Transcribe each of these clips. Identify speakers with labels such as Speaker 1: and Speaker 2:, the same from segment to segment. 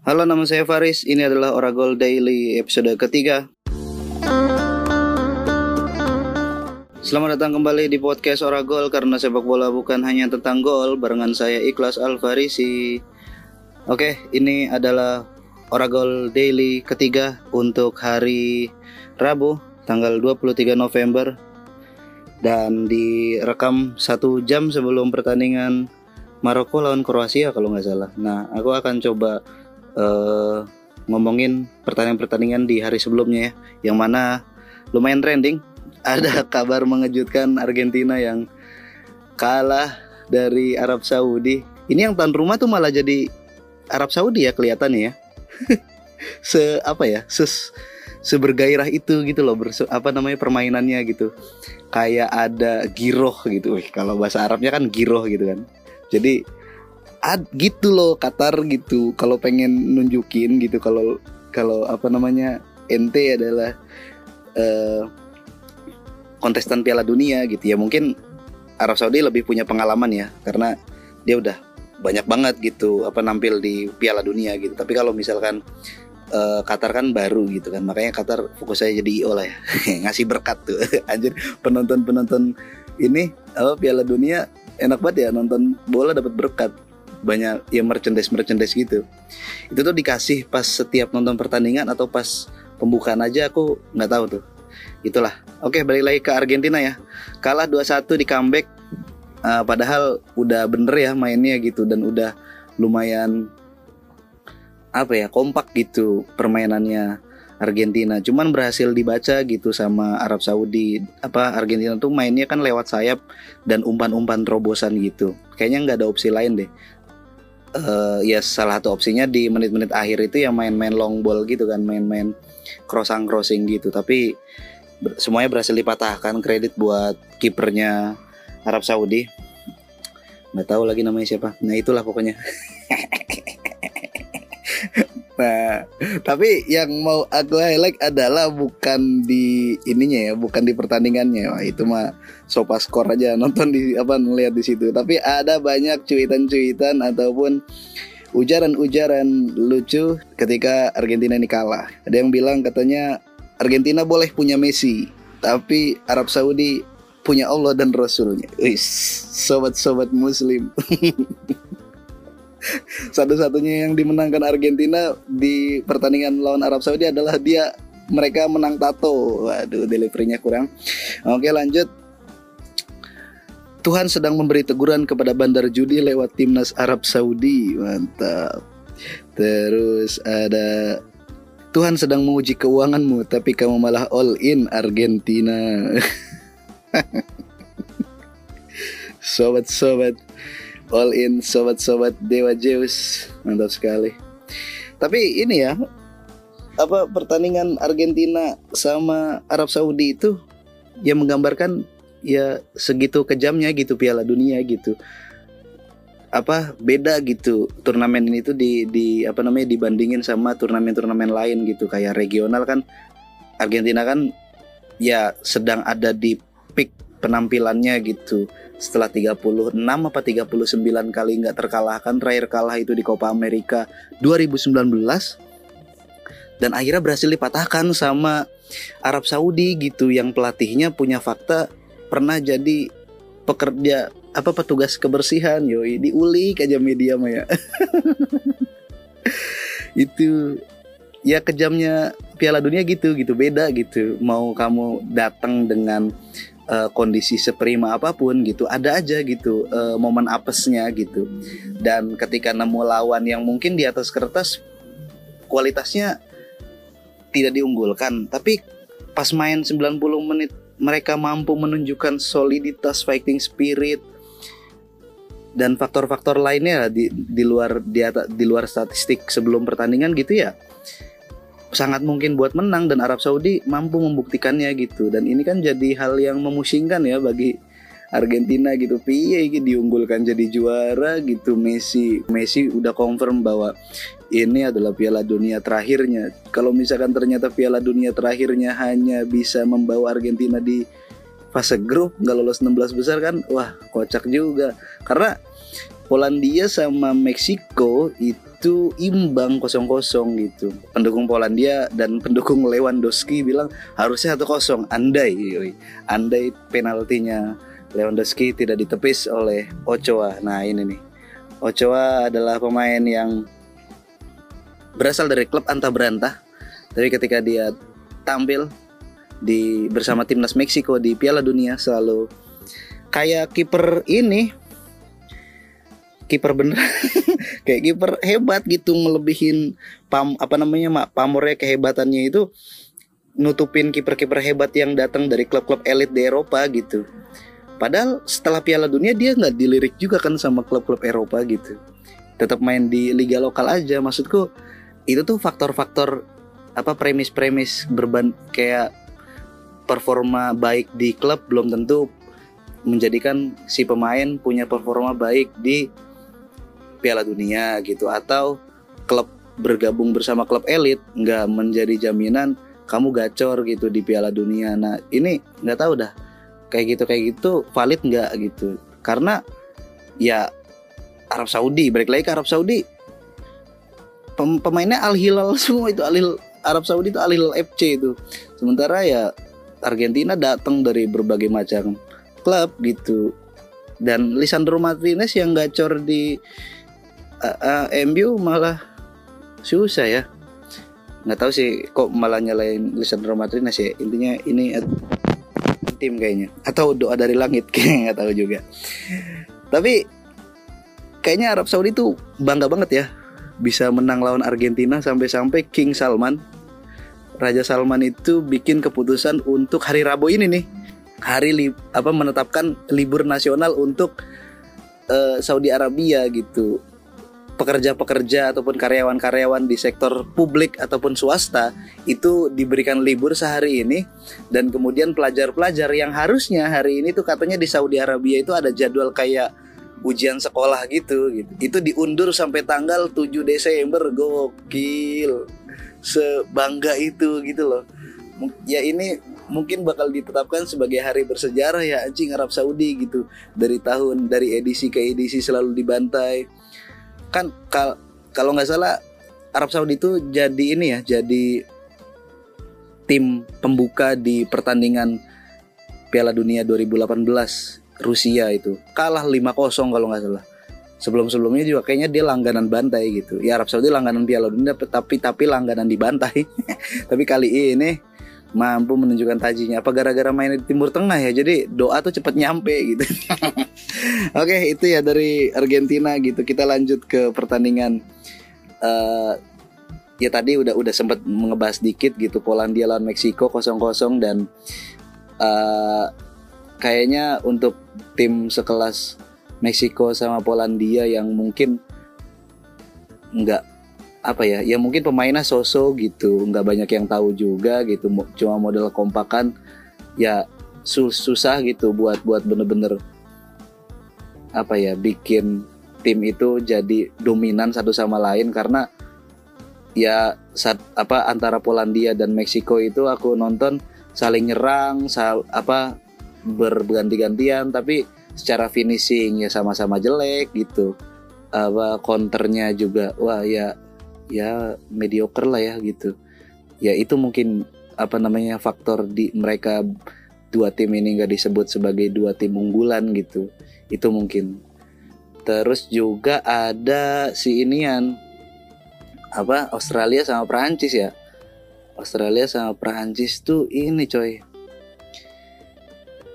Speaker 1: Halo, nama saya Faris. Ini adalah Oragol Daily episode ketiga. Selamat datang kembali di podcast Oragol karena sepak bola bukan hanya tentang gol barengan saya Ikhlas Alfarisi. Oke, ini adalah Oragol Daily ketiga untuk hari Rabu tanggal 23 November dan direkam satu jam sebelum pertandingan Maroko lawan Kroasia kalau nggak salah. Nah, aku akan coba uh, ngomongin pertandingan-pertandingan di hari sebelumnya ya, yang mana lumayan trending. Ada kabar mengejutkan Argentina yang kalah dari Arab Saudi. Ini yang tuan rumah tuh malah jadi Arab Saudi ya kelihatannya ya. Se apa ya? Ses sebergairah itu gitu loh bersu, apa namanya permainannya gitu kayak ada giroh gitu Wih, kalau bahasa Arabnya kan giroh gitu kan jadi ad, gitu loh Qatar gitu. Kalau pengen nunjukin gitu kalau kalau apa namanya ente adalah uh, kontestan Piala Dunia gitu. Ya mungkin Arab Saudi lebih punya pengalaman ya karena dia udah banyak banget gitu apa nampil di Piala Dunia gitu. Tapi kalau misalkan uh, Qatar kan baru gitu kan makanya Qatar fokus saya jadi IO lah ya. Ngasih berkat tuh. Anjir penonton penonton ini apa Piala Dunia enak banget ya nonton bola dapat berkat banyak ya merchandise merchandise gitu. Itu tuh dikasih pas setiap nonton pertandingan atau pas pembukaan aja aku nggak tahu tuh. Itulah. Oke balik lagi ke Argentina ya. Kalah 2-1 di comeback uh, padahal udah bener ya mainnya gitu dan udah lumayan apa ya kompak gitu permainannya Argentina. Cuman berhasil dibaca gitu sama Arab Saudi. Apa Argentina tuh mainnya kan lewat sayap dan umpan-umpan terobosan gitu. Kayaknya nggak ada opsi lain deh uh, ya salah satu opsinya di menit-menit akhir itu yang main-main long ball gitu kan main-main crossing crossing gitu. Tapi ber semuanya berhasil dipatahkan kredit buat kipernya Arab Saudi. Nggak tahu lagi namanya siapa. Nah itulah pokoknya Nah, tapi yang mau aku highlight adalah bukan di ininya ya, bukan di pertandingannya. Wah, itu mah sopa skor aja nonton di apa melihat di situ. Tapi ada banyak cuitan-cuitan ataupun ujaran-ujaran lucu ketika Argentina ini kalah. Ada yang bilang katanya Argentina boleh punya Messi, tapi Arab Saudi punya Allah dan Rasulnya. Wis, sobat-sobat Muslim. Satu-satunya yang dimenangkan Argentina di pertandingan lawan Arab Saudi adalah dia mereka menang tato. Waduh, deliverynya kurang. Oke, lanjut. Tuhan sedang memberi teguran kepada bandar judi lewat timnas Arab Saudi. Mantap. Terus ada Tuhan sedang menguji keuanganmu tapi kamu malah all in Argentina. Sobat-sobat all in sobat-sobat Dewa Zeus. Mantap sekali. Tapi ini ya apa pertandingan Argentina sama Arab Saudi itu yang menggambarkan ya segitu kejamnya gitu Piala Dunia gitu. Apa beda gitu turnamen ini tuh di di apa namanya dibandingin sama turnamen-turnamen lain gitu. Kayak regional kan Argentina kan ya sedang ada di peak penampilannya gitu. Setelah 36 apa 39 kali nggak terkalahkan terakhir kalah itu di Copa America 2019 dan akhirnya berhasil dipatahkan sama Arab Saudi gitu yang pelatihnya punya fakta pernah jadi pekerja apa petugas kebersihan yoi diulik aja media Maya itu ya kejamnya Piala Dunia gitu gitu beda gitu. Mau kamu datang dengan uh, kondisi seprima apa pun gitu ada aja gitu uh, momen apesnya gitu. Dan ketika nemu lawan yang mungkin di atas kertas kualitasnya tidak diunggulkan. Tapi pas main 90 menit mereka mampu menunjukkan soliditas fighting spirit dan faktor-faktor lainnya di di luar di atas, di luar statistik sebelum pertandingan gitu ya sangat mungkin buat menang dan Arab Saudi mampu membuktikannya gitu. Dan ini kan jadi hal yang memusingkan ya bagi Argentina gitu. Piye gitu diunggulkan jadi juara gitu. Messi Messi udah confirm bahwa ini adalah Piala Dunia terakhirnya. Kalau misalkan ternyata Piala Dunia terakhirnya hanya bisa membawa Argentina di fase grup nggak lolos 16 besar kan wah kocak juga. Karena Polandia sama Meksiko itu imbang kosong kosong gitu. Pendukung Polandia dan pendukung Lewandowski bilang harusnya satu kosong. Andai, yoi. andai penaltinya Lewandowski tidak ditepis oleh Ochoa. Nah ini nih, Ochoa adalah pemain yang berasal dari klub anta berantah, tapi ketika dia tampil di bersama timnas Meksiko di Piala Dunia selalu kayak kiper ini kiper bener kayak kiper hebat gitu ngelebihin pam apa namanya mak pamornya kehebatannya itu nutupin kiper-kiper hebat yang datang dari klub-klub elit di Eropa gitu. Padahal setelah Piala Dunia dia nggak dilirik juga kan sama klub-klub Eropa gitu. Tetap main di liga lokal aja. Maksudku itu tuh faktor-faktor apa premis-premis berban kayak performa baik di klub belum tentu menjadikan si pemain punya performa baik di Piala Dunia gitu atau klub bergabung bersama klub elit nggak menjadi jaminan kamu gacor gitu di Piala Dunia. Nah ini nggak tahu dah kayak gitu kayak gitu valid nggak gitu? Karena ya Arab Saudi balik lagi ke Arab Saudi. Pem pemainnya Al Hilal semua itu Al Hilal, Arab Saudi itu Al Hilal FC itu. Sementara ya Argentina datang dari berbagai macam klub gitu. Dan Lisandro Martinez yang gacor di uh, uh, MU malah susah ya. Nggak tahu sih kok malah nyalain Lisandro Martinez ya intinya ini tim kayaknya. Atau doa dari langit kayaknya nggak tahu juga. Tapi kayaknya Arab Saudi tuh bangga banget ya. Bisa menang lawan Argentina sampai-sampai King Salman. Raja Salman itu bikin keputusan untuk hari Rabu ini nih. Hari li apa menetapkan libur nasional untuk uh, Saudi Arabia gitu pekerja-pekerja ataupun karyawan-karyawan di sektor publik ataupun swasta itu diberikan libur sehari ini dan kemudian pelajar-pelajar yang harusnya hari ini tuh katanya di Saudi Arabia itu ada jadwal kayak ujian sekolah gitu gitu. Itu diundur sampai tanggal 7 Desember. Gokil. Sebangga itu gitu loh. Ya ini mungkin bakal ditetapkan sebagai hari bersejarah ya anjing Arab Saudi gitu. Dari tahun dari edisi ke edisi selalu dibantai kan kal kalau nggak salah Arab Saudi itu jadi ini ya jadi tim pembuka di pertandingan Piala Dunia 2018 Rusia itu. Kalah 5-0 kalau nggak salah. Sebelum-sebelumnya juga kayaknya dia langganan bantai gitu. Ya Arab Saudi langganan Piala Dunia tapi tapi langganan dibantai tapi kali ini mampu menunjukkan tajinya. Apa gara-gara main di Timur Tengah ya? Jadi doa tuh cepet nyampe gitu oke itu ya dari Argentina gitu. Kita lanjut ke pertandingan. Uh, ya tadi udah udah sempat mengebahas dikit gitu. Polandia lawan Meksiko 0-0 dan uh, kayaknya untuk tim sekelas Meksiko sama Polandia yang mungkin nggak apa ya ya mungkin pemainnya sosok gitu. Nggak banyak yang tahu juga gitu. Cuma model kompakan ya susah gitu buat buat bener-bener apa ya bikin tim itu jadi dominan satu sama lain karena ya saat apa antara Polandia dan Meksiko itu aku nonton saling nyerang sal, apa berganti-gantian tapi secara finishing ya sama-sama jelek gitu. Apa counternya juga wah ya ya mediocre lah ya gitu. Ya itu mungkin apa namanya faktor di mereka dua tim ini nggak disebut sebagai dua tim unggulan gitu. Itu mungkin. Terus juga ada si inian apa Australia sama Perancis ya? Australia sama Perancis tuh ini coy.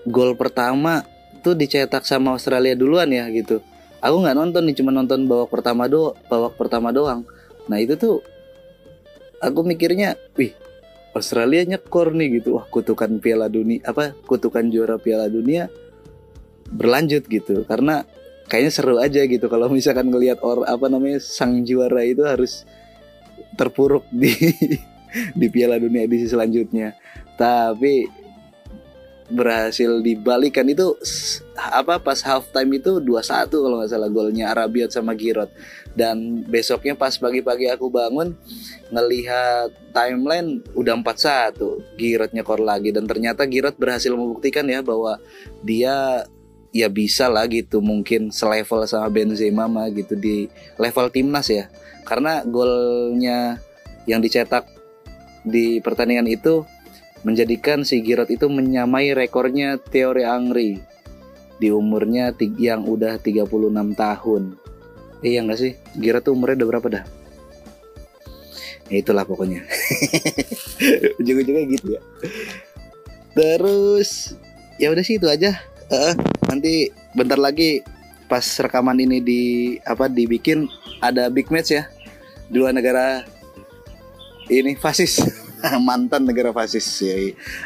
Speaker 1: Gol pertama tuh dicetak sama Australia duluan ya gitu. Aku nggak nonton nih cuma nonton babak pertama do babak pertama doang. Nah itu tuh aku mikirnya, wih Australia nyekor nih gitu, wah kutukan Piala Dunia apa kutukan juara Piala Dunia berlanjut gitu. Karena kayaknya seru aja gitu kalau misalkan ngelihat or apa namanya sang juara itu harus terpuruk di di Piala Dunia edisi selanjutnya. Tapi berhasil dibalikan itu apa pas half time itu 2-1 kalau nggak salah golnya Arabiot sama Giroud dan besoknya pas pagi-pagi aku bangun ngelihat timeline udah 4-1 Giroud nyekor lagi. Dan ternyata Giroud berhasil membuktikan ya bahwa dia ya bisa lah gitu. Mungkin selevel sama Benzema mah gitu. Di level timnas ya. Karena golnya yang dicetak di pertandingan itu menjadikan si Giroud itu menyamai rekornya Teori Angri di umurnya yang udah 36 tahun. Iya nggak sih? Giroud tuh umurnya udah berapa dah? Ya itulah pokoknya. Ujung-ujungnya gitu ya. Terus ya udah sih itu aja. Uh, nanti bentar lagi pas rekaman ini di apa dibikin ada big match ya. Dua negara ini fasis. mantan negara fasis ya.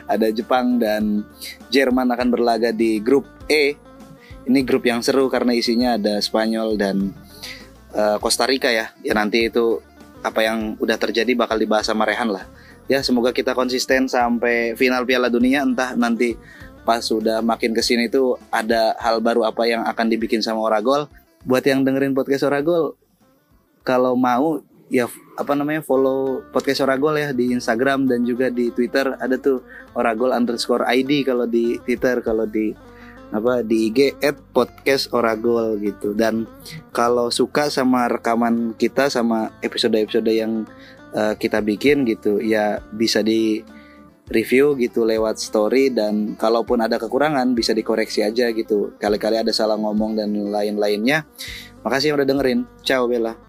Speaker 1: Ada Jepang dan Jerman akan berlaga di grup E. Ini grup yang seru karena isinya ada Spanyol dan uh, Costa Rica ya. Ya nanti itu apa yang udah terjadi bakal dibahas sama Rehan lah. Ya semoga kita konsisten sampai final Piala Dunia entah nanti pas sudah makin ke sini itu ada hal baru apa yang akan dibikin sama Oragol. Buat yang dengerin podcast Oragol, kalau mau ya apa namanya follow podcast Oragol ya di Instagram dan juga di Twitter ada tuh Oragol underscore ID kalau di Twitter kalau di apa di IG at podcast Oragol gitu. Dan kalau suka sama rekaman kita sama episode-episode yang uh, kita bikin gitu ya bisa di review gitu lewat story. Dan kalaupun ada kekurangan bisa dikoreksi aja gitu. Kali-kali ada salah ngomong dan lain-lainnya. Makasih yang udah dengerin. Ciao Bella